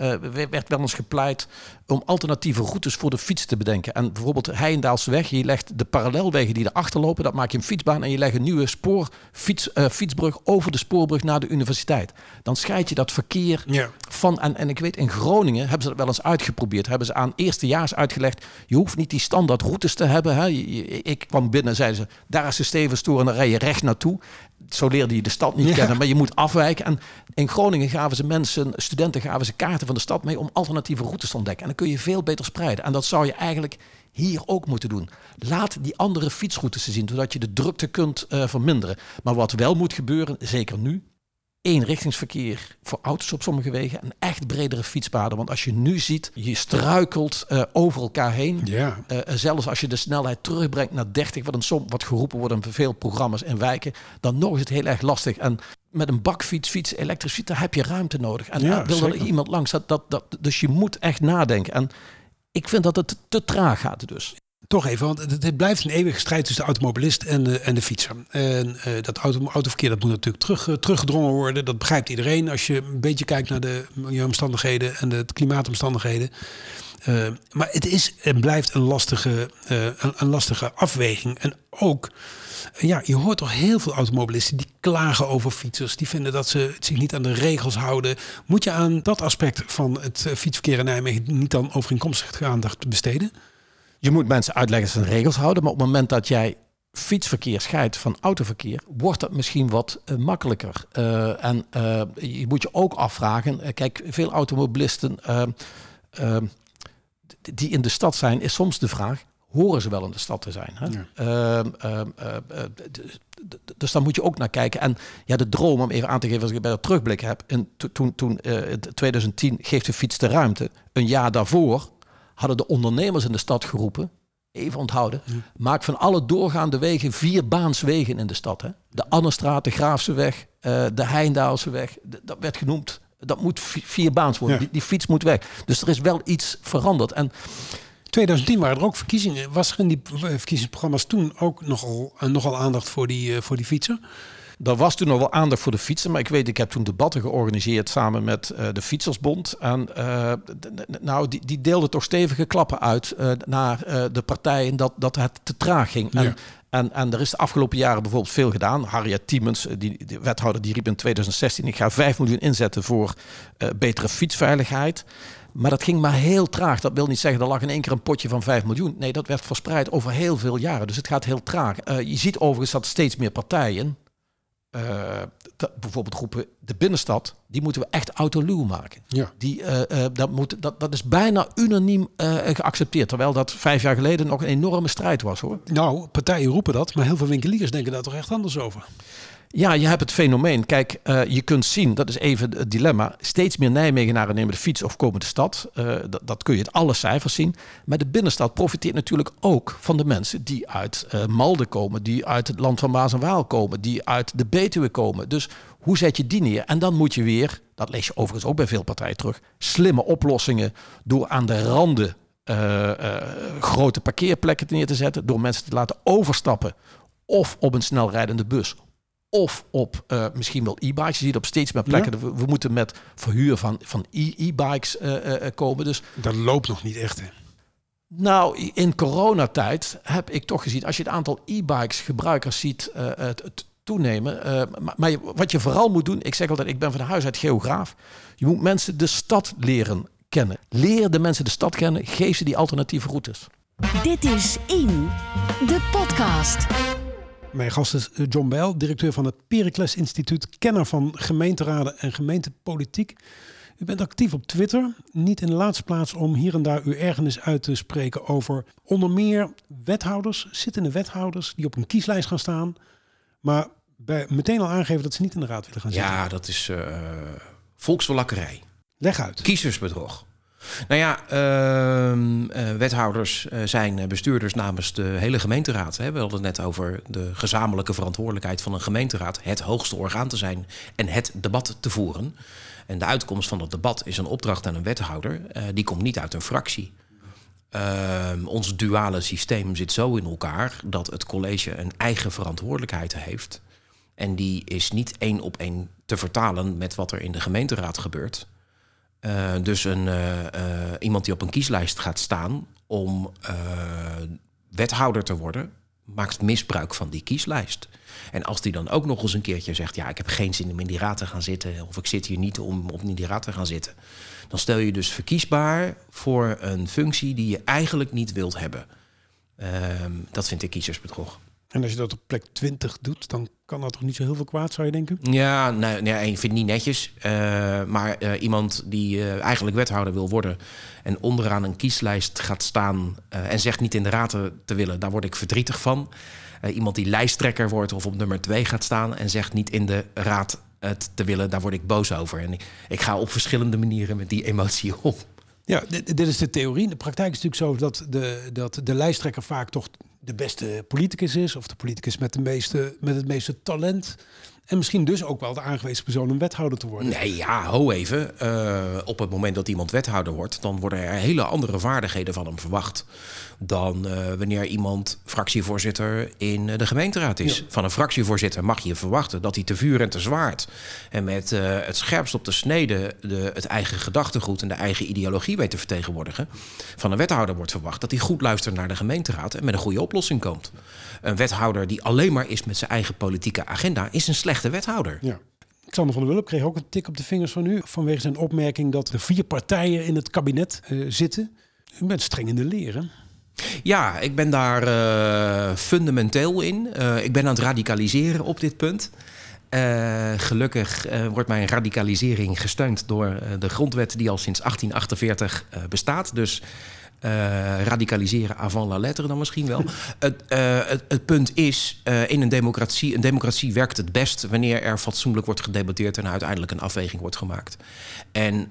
uh, werd wel eens gepleit om alternatieve routes voor de fiets te bedenken. En bijvoorbeeld Heindaalseweg, je legt de parallelwegen die erachter lopen, dat maak je een fietsbaan en je legt een nieuwe spoor, fiets, uh, fietsbrug over de spoorbrug naar de universiteit. Dan scheid je dat verkeer ja. van, en, en ik weet in Groningen hebben ze dat wel eens uitgeprobeerd, hebben ze aan eerstejaars uitgelegd, je hoeft niet die standaard routes te hebben. Hè. ik kwam binnen, zeiden ze, daar is de Stevenstoren en dan rij je recht naartoe zo leerde je de stad niet kennen, maar je moet afwijken. En in Groningen gaven ze mensen, studenten gaven ze kaarten van de stad mee om alternatieve routes te ontdekken. En dan kun je veel beter spreiden. En dat zou je eigenlijk hier ook moeten doen. Laat die andere fietsroutes zien, zodat je de drukte kunt uh, verminderen. Maar wat wel moet gebeuren, zeker nu, eenrichtingsverkeer voor auto's op sommige wegen en echt bredere fietspaden. Want als je nu ziet, je struikelt uh, over elkaar heen. Ja. Uh, zelfs als je de snelheid terugbrengt naar 30, wat, een som, wat geroepen wordt in veel programma's en wijken, dan nog is het heel erg lastig. En met een bakfiets, fiets, elektrische fiets, daar heb je ruimte nodig. En ja, wil er iemand langs, dat, dat, dat, dus je moet echt nadenken. En ik vind dat het te traag gaat dus. Toch even, want het, blijft een eeuwige strijd tussen de automobilist en de, en de fietser. En uh, dat auto, autoverkeer dat moet natuurlijk terug, uh, teruggedrongen worden. Dat begrijpt iedereen als je een beetje kijkt naar de milieuomstandigheden en de klimaatomstandigheden. Uh, maar het is en blijft een lastige, een, lastige afweging. En ook, ja, je hoort toch heel veel automobilisten die klagen over fietsers. Die vinden dat ze zich niet aan de regels houden. Moet je aan dat aspect van het fietsverkeer in Nijmegen niet dan overeenkomstig aandacht besteden? Je moet mensen uitleggen dat ze regels houden, maar op het moment dat jij fietsverkeer scheidt van autoverkeer, wordt dat misschien wat uh, makkelijker. Uh, en uh, je moet je ook afvragen, kijk, veel automobilisten die in de stad zijn, is soms de vraag, horen ze wel in de stad te zijn? Hè? Ja. dus daar moet je ook naar kijken. En ja, de droom, om even aan te geven als ik bij de terugblik heb, in toen, toen in 2010 geeft de fiets de ruimte. Een jaar daarvoor hadden de ondernemers in de stad geroepen, even onthouden, maak van alle doorgaande wegen vier baanswegen in de stad. Hè? De Annestraat, de Graafseweg, uh, de Heindaalseweg, dat werd genoemd. Dat moet vier baans worden. Die, die, fiets moet weg. Dus er is wel iets veranderd. En 2010 waren er ook verkiezingen. Was er in die verkiezingsprogramma's toen ook nogal, uh, nogal aandacht voor die, uh, voor die fietsen? Er was toen nog wel aandacht voor de fietsen, maar ik weet, ik heb toen debatten georganiseerd samen met uh, de Fietsersbond. En uh, nou, die, die deelde toch stevige klappen uit uh, naar de partijen dat, dat het te traag ging. Ja. En, en, en er is de afgelopen jaren bijvoorbeeld veel gedaan. Harriet Tiemens, die, die wethouder, die riep in 2016: ik ga 5 miljoen inzetten voor betere fietsveiligheid. Maar dat ging maar heel traag. Dat wil niet zeggen, er lag in één keer een potje van 5 miljoen. Nee, dat werd verspreid over heel veel jaren. Dus het gaat heel traag. je ziet overigens dat steeds meer partijen, uh, bijvoorbeeld groepen de binnenstad, die moeten we echt autoluw maken. Ja. Die, uh, uh, dat, moet, dat, dat is bijna unaniem geaccepteerd. Terwijl dat vijf jaar geleden nog een enorme strijd was hoor. Nou, partijen roepen dat, maar heel veel winkeliers denken daar toch echt anders over. Ja, je hebt het fenomeen. Kijk, uh, je kunt zien, dat is even het dilemma. Steeds meer Nijmegenaren nemen de fiets of komen de stad. Uh, dat, kun je uit alle cijfers zien. Maar de binnenstad profiteert natuurlijk ook van de mensen die uit uh, Malden komen, die uit het land van Maas en Waal komen, die uit de Betuwe komen. Dus hoe zet je die neer? En dan moet je weer, dat lees je overigens ook bij veel partijen terug, slimme oplossingen door aan de randen grote parkeerplekken neer te zetten, door mensen te laten overstappen of op een snelrijdende bus of op uh, misschien wel e-bikes. Je ziet op steeds meer plekken. Ja. We, we, moeten met verhuur van, van e-bikes uh, uh, komen. Dus dat loopt nog niet echt. Hè? Nou, in coronatijd heb ik toch gezien, als je het aantal e-bikes gebruikers ziet het, het, toenemen. Maar, maar, wat je vooral moet doen, ik zeg altijd, ik ben van de huis uit geograaf. Je moet mensen de stad leren kennen. Leer de mensen de stad kennen. Geef ze die alternatieve routes. Dit is In, de podcast. Mijn gast is eh, John Bijl, directeur van het Pericles Instituut, kenner van gemeenteraden en gemeentepolitiek. U bent actief op Twitter, niet in de laatste plaats om hier en daar uw ergernis uit te spreken over onder meer wethouders, zittende wethouders die op een kieslijst gaan staan, maar bij, meteen al aangeven dat ze niet in de raad willen gaan zitten. Ja, dat is uh, volksverlakkerij. Leg uit. Kiezersbedrog. Nou ja, uh, wethouders uh, zijn bestuurders namens de hele gemeenteraad. Hè. We hadden het net over de gezamenlijke verantwoordelijkheid van een gemeenteraad. Het hoogste orgaan te zijn en het debat te voeren. En de uitkomst van dat debat is een opdracht aan een wethouder. Uh, die komt niet uit een fractie. Ehm, ons duale systeem zit zo in elkaar dat het college een eigen verantwoordelijkheid heeft. En die is niet één op één te vertalen met wat er in de gemeenteraad gebeurt. Uh, dus een, uh, uh, iemand die op een kieslijst gaat staan om wethouder te worden, maakt misbruik van die kieslijst. En als die dan ook nog eens een keertje zegt: Ja, ik heb geen zin om in die raad te gaan zitten, of ik zit hier niet om, om in die raad te gaan zitten, dan stel je dus verkiesbaar voor een functie die je eigenlijk niet wilt hebben. Ehm, dat vind ik kiezersbedrog. En als je dat op plek 20 doet, dan kan dat toch niet zo heel veel kwaad, zou je denken? Ja, nee, nee ik vind het niet netjes. Uh, maar uh, iemand die uh, eigenlijk wethouder wil worden en onderaan een kieslijst gaat staan en zegt niet in de raad te, te, willen, daar word ik verdrietig van. iemand die lijsttrekker wordt of op nummer 2 gaat staan en zegt niet in de raad het te willen, daar word ik boos over. En ik, ik ga op verschillende manieren met die emotie om. Ja, dit, dit, is de theorie. De praktijk is natuurlijk zo dat de, dat de lijsttrekker vaak toch de beste politicus is, of de politicus met, de meeste, met het meeste talent. En misschien dus ook wel de aangewezen persoon om wethouder te worden. Nee, ja, ho even. Uh, op het moment dat iemand wethouder wordt, dan worden er hele andere vaardigheden van hem verwacht. Dan uh, wanneer iemand fractievoorzitter in de gemeenteraad is. Ja. Van een fractievoorzitter mag je verwachten dat hij te vuur en te zwaard. En met uh, het scherpst op de snede de, het eigen gedachtegoed en de eigen ideologie weet te vertegenwoordigen. Van een wethouder wordt verwacht dat hij goed luistert naar de gemeenteraad en met een goede oplossing komt. Een wethouder die alleen maar is met zijn eigen politieke agenda, is een slechte wethouder. Ja. Xander van der Wulp kreeg ook een tik op de vingers van u vanwege zijn opmerking dat er vier partijen in het kabinet uh, zitten. U bent streng in de leren. Ja, ik ben daar uh, fundamenteel in. Uh, ik ben aan het radicaliseren op dit punt. Uh, gelukkig wordt mijn radicalisering gesteund door de grondwet die al sinds 1848 bestaat. Dus uh, radicaliseren avant la lettre dan misschien wel. het, uh, het, het, punt is, uh, in een democratie, een democratie werkt het best wanneer er fatsoenlijk wordt gedebatteerd en uiteindelijk een afweging wordt gemaakt. En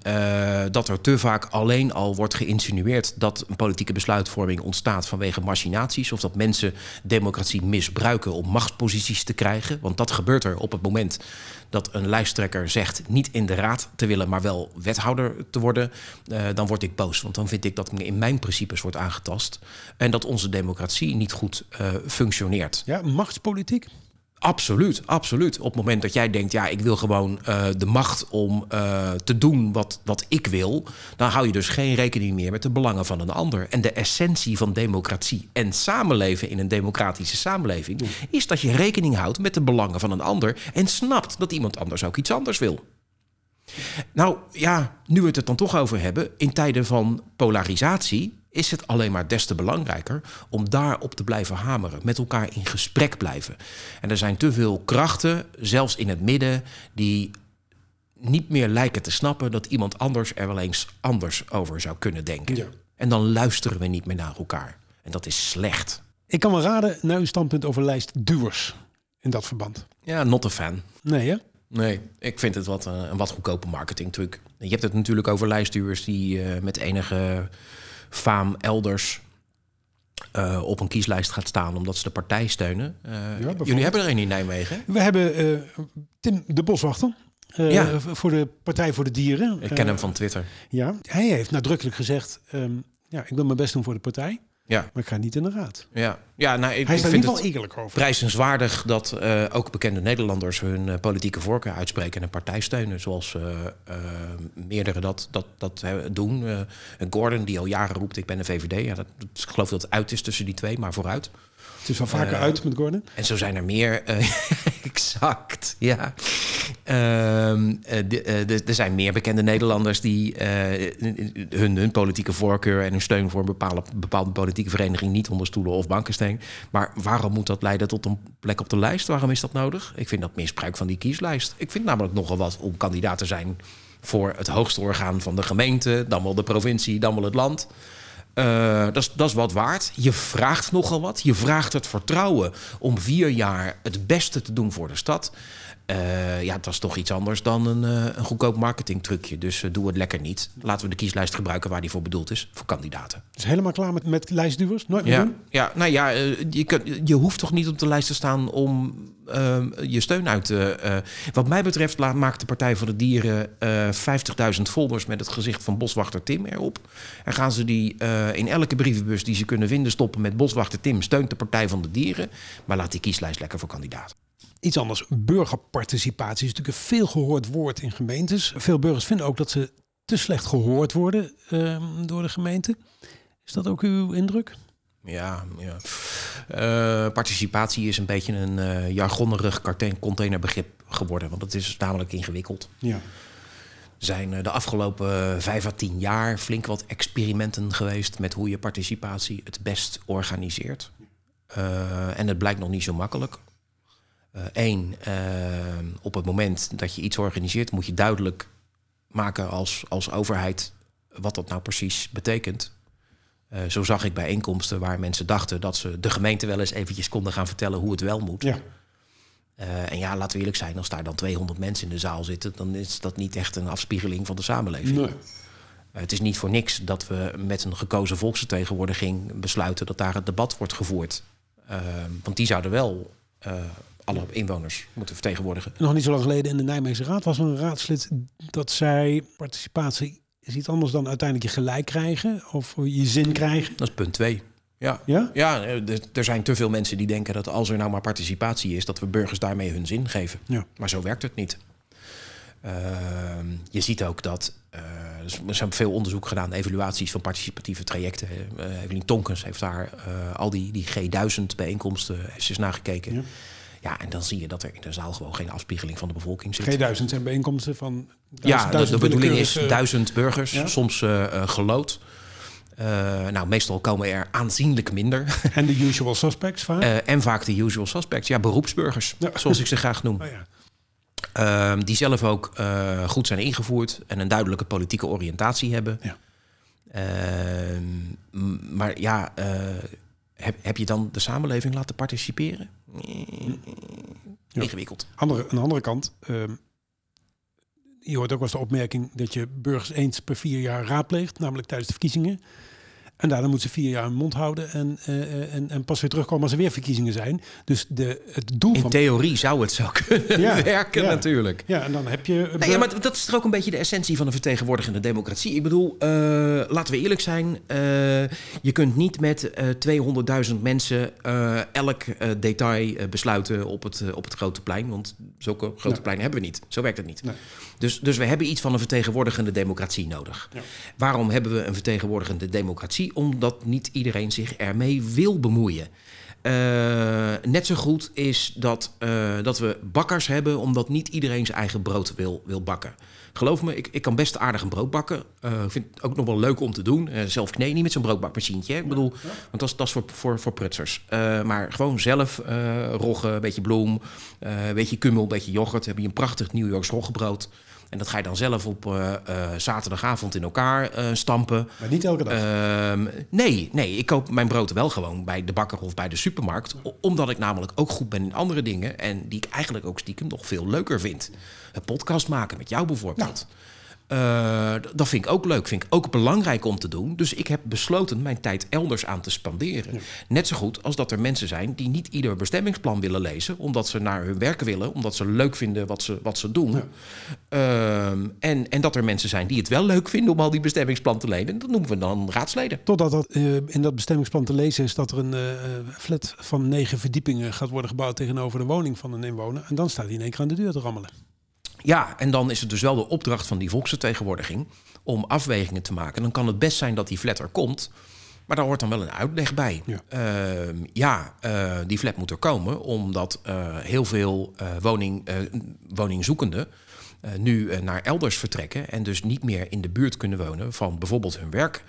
dat er te vaak alleen al wordt geïnsinueerd dat een politieke besluitvorming ontstaat vanwege machinaties of dat mensen democratie misbruiken om machtsposities te krijgen. Want dat gebeurt er op het moment dat een lijsttrekker zegt niet in de raad te willen, maar wel wethouder te worden, dan word ik boos. Want dan vind ik dat in mijn principes wordt aangetast en dat onze democratie niet goed uh, functioneert. Ja, machtspolitiek? Absoluut, absoluut. Op het moment dat jij denkt, ja, ik wil gewoon uh, de macht om uh, te doen wat, wat ik wil, dan hou je dus geen rekening meer met de belangen van een ander. En de essentie van democratie en samenleven in een democratische samenleving is dat je rekening houdt met de belangen van een ander en snapt dat iemand anders ook iets anders wil. Nou ja, nu we het er dan toch over hebben, in tijden van polarisatie is het alleen maar des te belangrijker om daarop te blijven hameren, met elkaar in gesprek blijven. En er zijn te veel krachten, zelfs in het midden, die niet meer lijken te snappen dat iemand anders er wel eens anders over zou kunnen denken. Ja. En dan luisteren we niet meer naar elkaar. En dat is slecht. Ik kan wel raden naar uw standpunt over lijstduwers in dat verband. Ja, not a fan. Nee, hè? Nee, ik vind het wat, uh, een wat goedkope marketingtruc. Je hebt het natuurlijk over lijstduwers die uh, met enige faam elders uh, op een kieslijst gaat staan omdat ze de partij steunen. Uh, ja, jullie hebben er een in Nijmegen. We hebben Tim de Boswachter. ja. Voor de Partij voor de Dieren. Ik ken hem van Twitter. Ja, hij heeft nadrukkelijk gezegd: um, ja, ik wil mijn best doen voor de partij. Ja. Maar ik ga niet in de raad. Ja, ja nou, ik, Hij is daar in ieder geval eerlijk over. prijzenswaardig dat uh, ook bekende Nederlanders hun uh, politieke voorkeur uitspreken en een partij steunen. Zoals uh, meerdere dat, dat, dat doen. Gordon, die al jaren roept: Ik ben een VVD. Ja, dat, ik geloof dat het uit is tussen die twee, maar vooruit. Het is wel vaker uit met Gordon. En zo zijn er meer. exact, ja. Um, er zijn meer bekende Nederlanders die hun, hun politieke voorkeur en hun steun voor een bepaalde, bepaalde politieke vereniging niet onder stoelen of banken steken. Maar waarom moet dat leiden tot een plek op de lijst? Waarom is dat nodig? Ik vind dat misbruik van die kieslijst. Ik vind namelijk nogal wat om kandidaat te zijn voor het hoogste orgaan van de gemeente, dan wel de provincie, dan wel het land. Uh, dat, is, wat waard. Je vraagt nogal wat. Je vraagt het vertrouwen om vier jaar het beste te doen voor de stad. Uh, ja, dat is toch iets anders dan een, uh, een goedkoop marketingtrucje. Dus doe het lekker niet. Laten we de kieslijst gebruiken waar die voor bedoeld is. Voor kandidaten. Dus helemaal klaar met, met lijstduwers? Nooit meer ja, doen? ja, nou ja, je, je hoeft toch niet op de lijst te staan om je steun uit te... wat mij betreft laat, maakt de Partij voor de Dieren 50.000 folders met het gezicht van boswachter Tim erop. En gaan ze die in elke brievenbus die ze kunnen vinden stoppen met boswachter Tim steunt de Partij van de Dieren. Maar laat die kieslijst lekker voor kandidaten. Iets anders, burgerparticipatie is natuurlijk een veel gehoord woord in gemeentes. Veel burgers vinden ook dat ze te slecht gehoord worden uh, door de gemeente. Is dat ook uw indruk? Ja, ja. Uh, participatie is een beetje een uh, jargonnerig containerbegrip geworden, want het is namelijk ingewikkeld. Ja. Zijn de afgelopen vijf à tien jaar flink wat experimenten geweest met hoe je participatie het best organiseert. Uh, en het blijkt nog niet zo makkelijk. Eén, op het moment dat je iets organiseert, moet je duidelijk maken als, als overheid wat dat nou precies betekent. Zo zag ik bijeenkomsten waar mensen dachten dat ze de gemeente wel eens eventjes konden gaan vertellen hoe het wel moet. Ja. Uh, en ja, laten we eerlijk zijn, als daar dan 200 mensen in de zaal zitten, dan is dat niet echt een afspiegeling van de samenleving. Nee. Uh, het is niet voor niks dat we met een gekozen volksvertegenwoordiging besluiten dat daar het debat wordt gevoerd. want die zouden wel alle inwoners moeten vertegenwoordigen. Nog niet zo lang geleden in de Nijmeegse Raad was er een raadslid dat zei... participatie is iets anders dan uiteindelijk je gelijk krijgen of je zin krijgen. Dat is punt twee. Ja, Ja? ja eh, er- er zijn te veel mensen die denken dat als er nou maar participatie is, dat we burgers daarmee hun zin geven. Ja. Maar zo werkt het niet. Ehm, je ziet ook dat eh, er zijn veel onderzoek gedaan, evaluaties van participatieve trajecten. Eh Evelien Tonkens heeft daar al die, die G1000 bijeenkomsten heeft eens nagekeken. Ja. Ja. en dan zie je dat er in de zaal gewoon geen afspiegeling van de bevolking zit. G1000 zijn bijeenkomsten van... Ja, de, de bedoeling is duizend burgers, Ja? soms gelood. Eh, nou, meestal komen er aanzienlijk minder. En de usual suspects vaak. Eh, en vaak de usual suspects, ja, beroepsburgers, Ja. zoals ik ze graag noem. Oh ja. Ehm, die zelf ook eh, goed zijn ingevoerd en een duidelijke politieke oriëntatie hebben. Ja. Ehm, maar ja, heb, heb je dan de samenleving laten participeren? Ingewikkeld. Andere, aan de andere kant, ehm, je hoort ook wel eens de opmerking dat je burgers eens per vier jaar raadpleegt, namelijk tijdens de verkiezingen. En daarna moeten ze vier jaar hun mond houden en, eh, eh, en, en pas weer terugkomen als er weer verkiezingen zijn. Dus de, het doel In van... theorie zou het zo kunnen Ja, werken ja. natuurlijk. Ja, en dan heb je... Nee, ja, maar dat is toch ook een beetje de essentie van een vertegenwoordigende democratie. Ik bedoel, eh, laten we eerlijk zijn. je kunt niet met eh 200.000 mensen elk detail besluiten op het, op het grote plein. Want zulke grote pleinen hebben we niet. Zo werkt het niet. Nee. Dus, dus we hebben iets van een vertegenwoordigende democratie nodig. Ja. Waarom hebben we een vertegenwoordigende democratie? Omdat niet iedereen zich ermee wil bemoeien. Eh, net zo goed is dat, eh, dat we bakkers hebben, omdat niet iedereen zijn eigen brood wil, wil bakken. Geloof me, ik, ik kan best aardig een brood bakken. Eh, Ik vind het ook nog wel leuk om te doen. Eh, zelf kneden, niet met zo'n broodbakmachientje. hè. Ik bedoel, want dat is, dat is voor, voor, voor prutsers. Eh, maar gewoon zelf roggen, een beetje bloem, een beetje kummel, een beetje yoghurt. heb je een prachtig New Yorks roggebrood. En dat ga je dan zelf op zaterdagavond in elkaar stampen. Maar niet elke dag. Ehm, nee, nee, ik koop mijn brood wel gewoon bij de bakker of bij de supermarkt. Omdat ik namelijk ook goed ben in andere dingen. En die ik eigenlijk ook stiekem nog veel leuker vind. Een podcast maken met jou bijvoorbeeld. Eh, dat vind ik ook leuk, vind ik ook belangrijk om te doen. Dus ik heb besloten mijn tijd elders aan te spanderen. Net zo goed als dat er mensen zijn die niet ieder bestemmingsplan willen lezen, omdat ze naar hun werk willen, omdat ze leuk vinden wat ze, wat ze doen. Ehm, en, en dat er mensen zijn die het wel leuk vinden om al die bestemmingsplan te lezen. Dat noemen we dan raadsleden. Totdat dat, eh, in dat bestemmingsplan te lezen is dat er een eh, flat van negen verdiepingen gaat worden gebouwd tegenover de woning van een inwoner. En dan staat hij in één keer aan de deur te rammelen. Ja, en dan is het dus wel de opdracht van die volksvertegenwoordiging om afwegingen te maken. Dan kan het best zijn dat die flat er komt, maar daar hoort dan wel een uitleg bij. Ja. Ehm, ja, eh, die flat moet er komen omdat eh, heel veel eh, woning, woningzoekenden nu naar elders vertrekken en dus niet meer in de buurt kunnen wonen van bijvoorbeeld hun werk.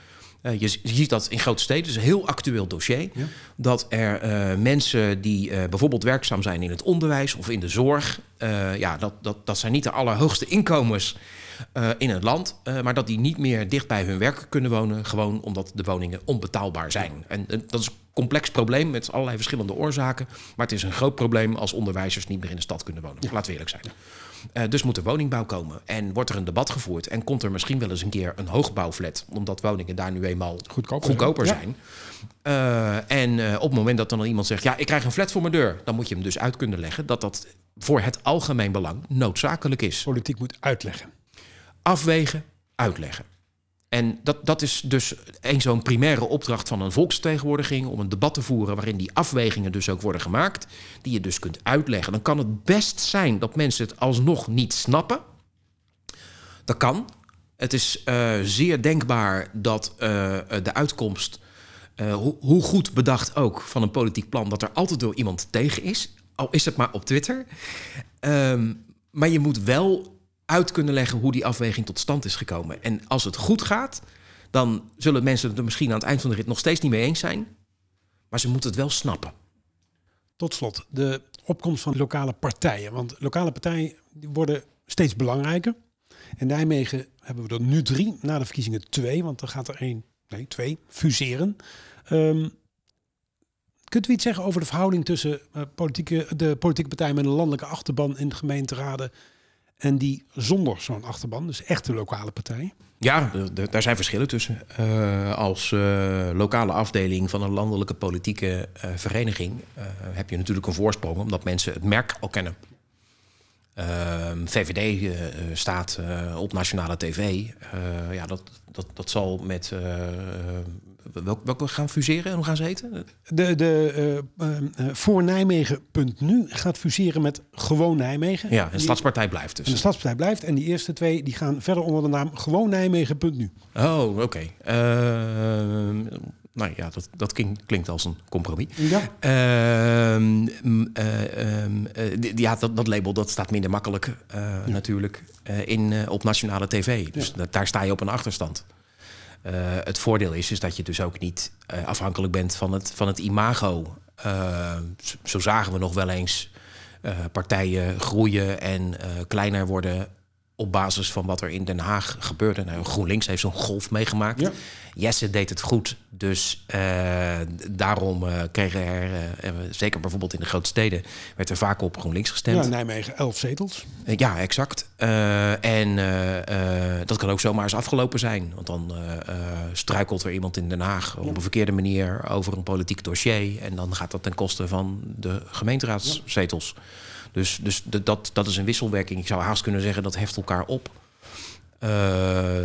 Eh, je, je ziet dat in grote steden, het is een heel actueel dossier. Ja. Dat er eh, mensen die eh, bijvoorbeeld werkzaam zijn in het onderwijs of in de zorg, ja, dat, dat, dat zijn niet de allerhoogste inkomens in het land, maar dat die niet meer dicht bij hun werk kunnen wonen, gewoon omdat de woningen onbetaalbaar zijn. En, dat is een complex probleem met allerlei verschillende oorzaken, maar het is een groot probleem als onderwijzers niet meer in de stad kunnen wonen. Laten we eerlijk zijn. Eh, dus moet er woningbouw komen. En wordt er een debat gevoerd. En komt er misschien wel eens een keer een hoogbouwflat. Omdat woningen daar nu eenmaal Goedkoper goedkoper zijn. zijn. Eh, en eh, op het moment dat dan iemand zegt... ja, ik krijg een flat voor mijn deur... dan moet je hem dus uit kunnen leggen... dat dat voor het algemeen belang noodzakelijk is. Politiek moet uitleggen. Afwegen, uitleggen. En dat, dat is dus een zo'n primaire opdracht van een volksvertegenwoordiging... om een debat te voeren waarin die afwegingen dus ook worden gemaakt... die je dus kunt uitleggen. Dan kan het best zijn dat mensen het alsnog niet snappen. Dat kan. Het is eh, zeer denkbaar dat eh, de uitkomst, eh, hoe, goed bedacht ook van een politiek plan, dat er altijd door iemand tegen is. Al is het maar op Twitter. Ehm, maar je moet wel uit kunnen leggen hoe die afweging tot stand is gekomen. En als het goed gaat, dan zullen mensen het er misschien aan het eind van de rit nog steeds niet mee eens zijn. Maar ze moeten het wel snappen. Tot slot, de opkomst van lokale partijen. Want lokale partijen worden steeds belangrijker. In Nijmegen hebben we er nu drie, na de verkiezingen twee, want er gaat er één, nee, twee, fuseren. Ehm, kunt u iets zeggen over de verhouding tussen eh, politieke, de politieke partijen met een landelijke achterban in de gemeenteraden en die zonder zo'n achterban, dus echte lokale partij? Ja, daar zijn verschillen tussen. Eh, als eh, lokale afdeling van een landelijke politieke eh, vereniging heb je natuurlijk een voorsprong, omdat mensen het merk al kennen. Ehm, VVD staat op nationale tv. Ja, dat, dat, dat zal met. Welk, welke gaan fuseren en hoe gaan ze heten? De, de eh, voor Nijmegen.nu gaat fuseren met gewoon Nijmegen. Ja, een Die- stadspartij blijft En de dus. Stadspartij blijft. En die eerste twee die gaan verder onder de naam gewoon Nijmegen.nu. Oh, oké. Nou ja, dat, dat klinkt, als een compromis. Ja. Ehm, mm, eh, ehm, eh, ja, dat, dat label dat staat minder makkelijk natuurlijk in, op nationale tv. Dus da- daar sta je op een achterstand. Eh, het voordeel is, is dat je dus ook niet eh, afhankelijk bent van het, van het imago. Eh, zo- zagen we nog wel eens partijen groeien en kleiner worden op basis van wat er in Den Haag gebeurde. Nou, GroenLinks heeft zo'n golf meegemaakt. Ja. Jesse deed het goed, dus eh, daarom eh, kregen er, eh, zeker bijvoorbeeld in de grote steden, werd er vaak op GroenLinks gestemd. Ja, Nijmegen 11 zetels. Ja, exact. En dat kan ook zomaar eens afgelopen zijn. Want dan struikelt er iemand in Den Haag op een verkeerde manier over een politiek dossier. En dan gaat dat ten koste van de gemeenteraadszetels. Dus, dus dat, dat is een wisselwerking. Ik zou haast kunnen zeggen dat heft elkaar op. Eh,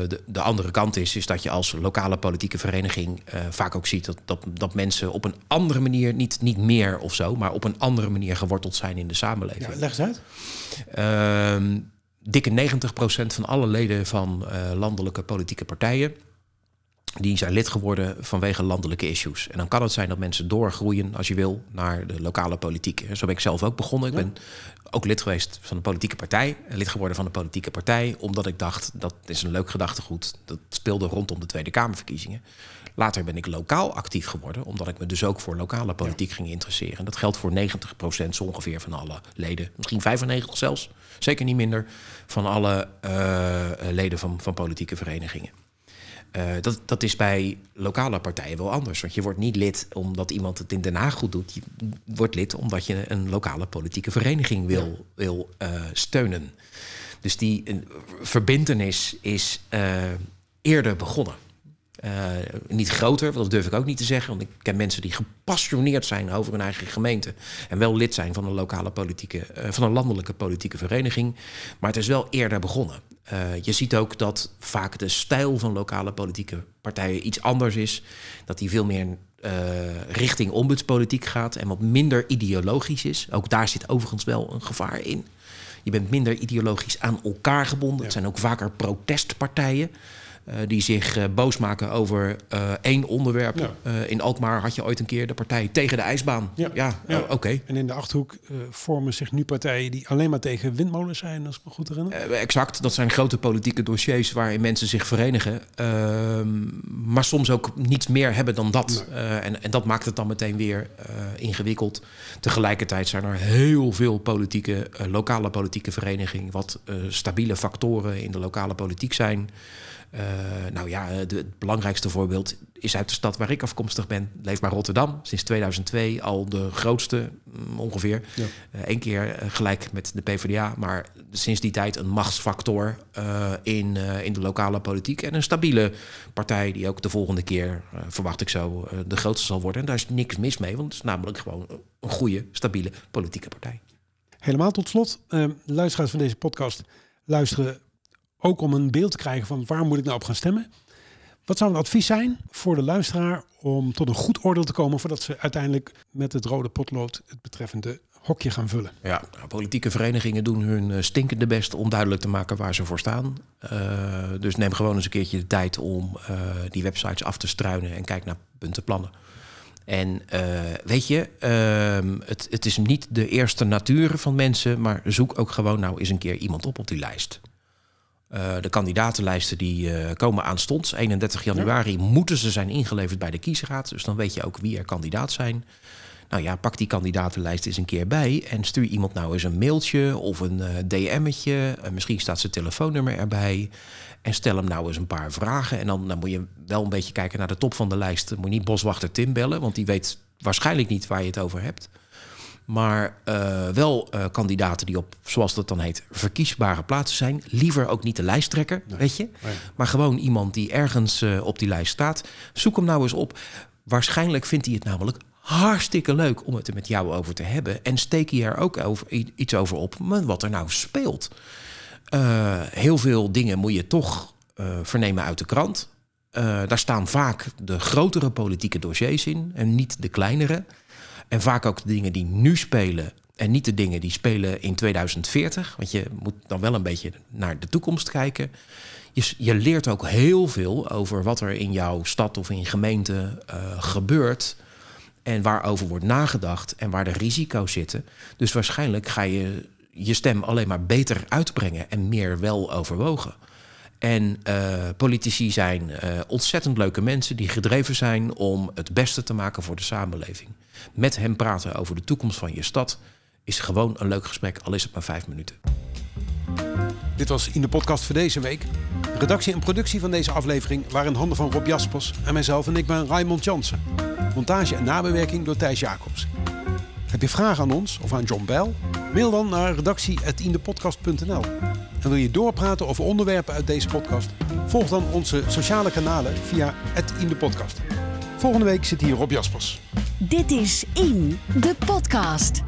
de, de andere kant is, is dat je als lokale politieke vereniging eh, vaak ook ziet dat, dat, dat mensen op een andere manier, niet, niet meer of zo, maar op een andere manier geworteld zijn in de samenleving. Ja, leg eens uit. Ehm, dikke 90% van alle leden van eh, landelijke politieke partijen... die zijn lid geworden vanwege landelijke issues. En dan kan het zijn dat mensen doorgroeien, als je wil, naar de lokale politiek. Zo ben ik zelf ook begonnen. Ik ben ook lid geweest van de politieke partij. eh, Lid geworden van de politieke partij, omdat ik dacht... dat is een leuk gedachtegoed. Dat speelde rondom de Tweede Kamerverkiezingen. Later ben ik lokaal actief geworden, omdat ik me dus ook voor lokale politiek ging interesseren. En dat geldt voor 90% zo ongeveer van alle leden, misschien 95 zelfs, zeker niet minder, van alle eh, leden van, van politieke verenigingen. Eh, dat, dat is bij lokale partijen wel anders. Want je wordt niet lid omdat iemand het in Den Haag goed doet. Je wordt lid omdat je een lokale politieke vereniging wil, wil eh, steunen. Dus die eh, verbintenis is eerder begonnen. Niet groter, want dat durf ik ook niet te zeggen. Want ik ken mensen die gepassioneerd zijn over hun eigen gemeente. En wel lid zijn van een lokale politieke, van een landelijke politieke vereniging. Maar het is wel eerder begonnen. Eh, je ziet ook dat vaak de stijl van lokale politieke partijen iets anders is. Dat die veel meer eh, richting ombudspolitiek gaat en wat minder ideologisch is. Ook daar zit overigens wel een gevaar in. Je bent minder ideologisch aan elkaar gebonden. Het zijn ook vaker protestpartijen. Eh, die zich eh, boos maken over eh, één onderwerp. Ja. In Alkmaar had je ooit een keer de partij tegen de ijsbaan. Ja. Ja, Ja. oké. En in de Achterhoek vormen zich nu partijen die alleen maar tegen windmolens zijn, als ik me goed herinner. Exact, dat zijn grote politieke dossiers waarin mensen zich verenigen. Ehm, maar soms ook niets meer hebben dan dat. En, en dat maakt het dan meteen weer ingewikkeld. Tegelijkertijd zijn er heel veel politieke, lokale politieke verenigingen... wat stabiele factoren in de lokale politiek zijn. Eh, nou ja, de- het belangrijkste voorbeeld is uit de stad waar ik afkomstig ben. Leefbaar Rotterdam. Sinds 2002 al de grootste mm, ongeveer. Ja. Eén keer eh, gelijk met de PvdA, maar sinds die tijd een machtsfactor eh, in, eh, in de lokale politiek. En een stabiele partij die ook de volgende keer, eh, verwacht ik zo, eh, de grootste zal worden. En daar is niks mis mee, want het is namelijk gewoon een goede, stabiele politieke partij. Helemaal tot slot, eh, luisteraars van deze podcast luisteren ook om een beeld te krijgen van waar moet ik nou op gaan stemmen. Wat zou een advies zijn voor de luisteraar om tot een goed oordeel te komen voordat ze uiteindelijk met het rode potlood het betreffende hokje gaan vullen? Ja, nou, politieke verenigingen doen hun eh, stinkende best om duidelijk te maken waar ze voor staan. Eh, dus neem gewoon eens een keertje de tijd om eh, die websites af te struinen en kijk naar puntenplannen. En eh, weet je, ehm, het, het is niet de eerste natuur van mensen, maar zoek ook gewoon nou eens een keer iemand op op die lijst. Eh, de kandidatenlijsten die eh, komen aanstonds. 31 januari moeten ze zijn ingeleverd bij de kiesraad. Dus dan weet je ook wie er kandidaat zijn. Nou ja, pak die kandidatenlijst eens een keer bij en stuur iemand nou eens een mailtje of een eh, DM'tje. Misschien staat zijn telefoonnummer erbij. En stel hem nou eens een paar vragen. En dan, dan moet je wel een beetje kijken naar de top van de lijst. Dan moet je niet boswachter Tim bellen, want die weet waarschijnlijk niet waar je het over hebt. Maar uh, wel uh, kandidaten die op, zoals dat dan heet, verkiesbare plaatsen zijn. Liever ook niet de lijsttrekker, nee. weet je. Nee. Maar gewoon iemand die ergens uh, op die lijst staat. Zoek hem nou eens op. Waarschijnlijk vindt hij het namelijk hartstikke leuk om het er met jou over te hebben. En steek je er ook over, iets over op wat er nou speelt. heel veel dingen moet je toch vernemen uit de krant. daar staan vaak de grotere politieke dossiers in en niet de kleinere. En vaak ook de dingen die nu spelen en niet de dingen die spelen in 2040. Want je moet dan wel een beetje naar de toekomst kijken. Je, je leert ook heel veel over wat er in jouw stad of in je gemeente uh, gebeurt. En waarover wordt nagedacht en waar de risico's zitten. Dus waarschijnlijk ga je je stem alleen maar beter uitbrengen en meer wel overwogen. En uh, politici zijn uh, ontzettend leuke mensen die gedreven zijn om het beste te maken voor de samenleving. Met hem praten over de toekomst van je stad is gewoon een leuk gesprek, al is het maar vijf minuten. Dit was in de podcast voor deze week. Redactie en productie van deze aflevering waren in handen van Rob Jaspers en mijzelf en ik ben Raymond Jansen. Montage en nabewerking door Thijs Jacobs. Heb je vragen aan ons of aan John Bell? Mail dan naar redactie.indepodcast.nl. En wil je doorpraten over onderwerpen uit deze podcast? Volg dan onze sociale kanalen via het in de podcast. Volgende week zit hier Rob Jaspers. Dit is In, de podcast.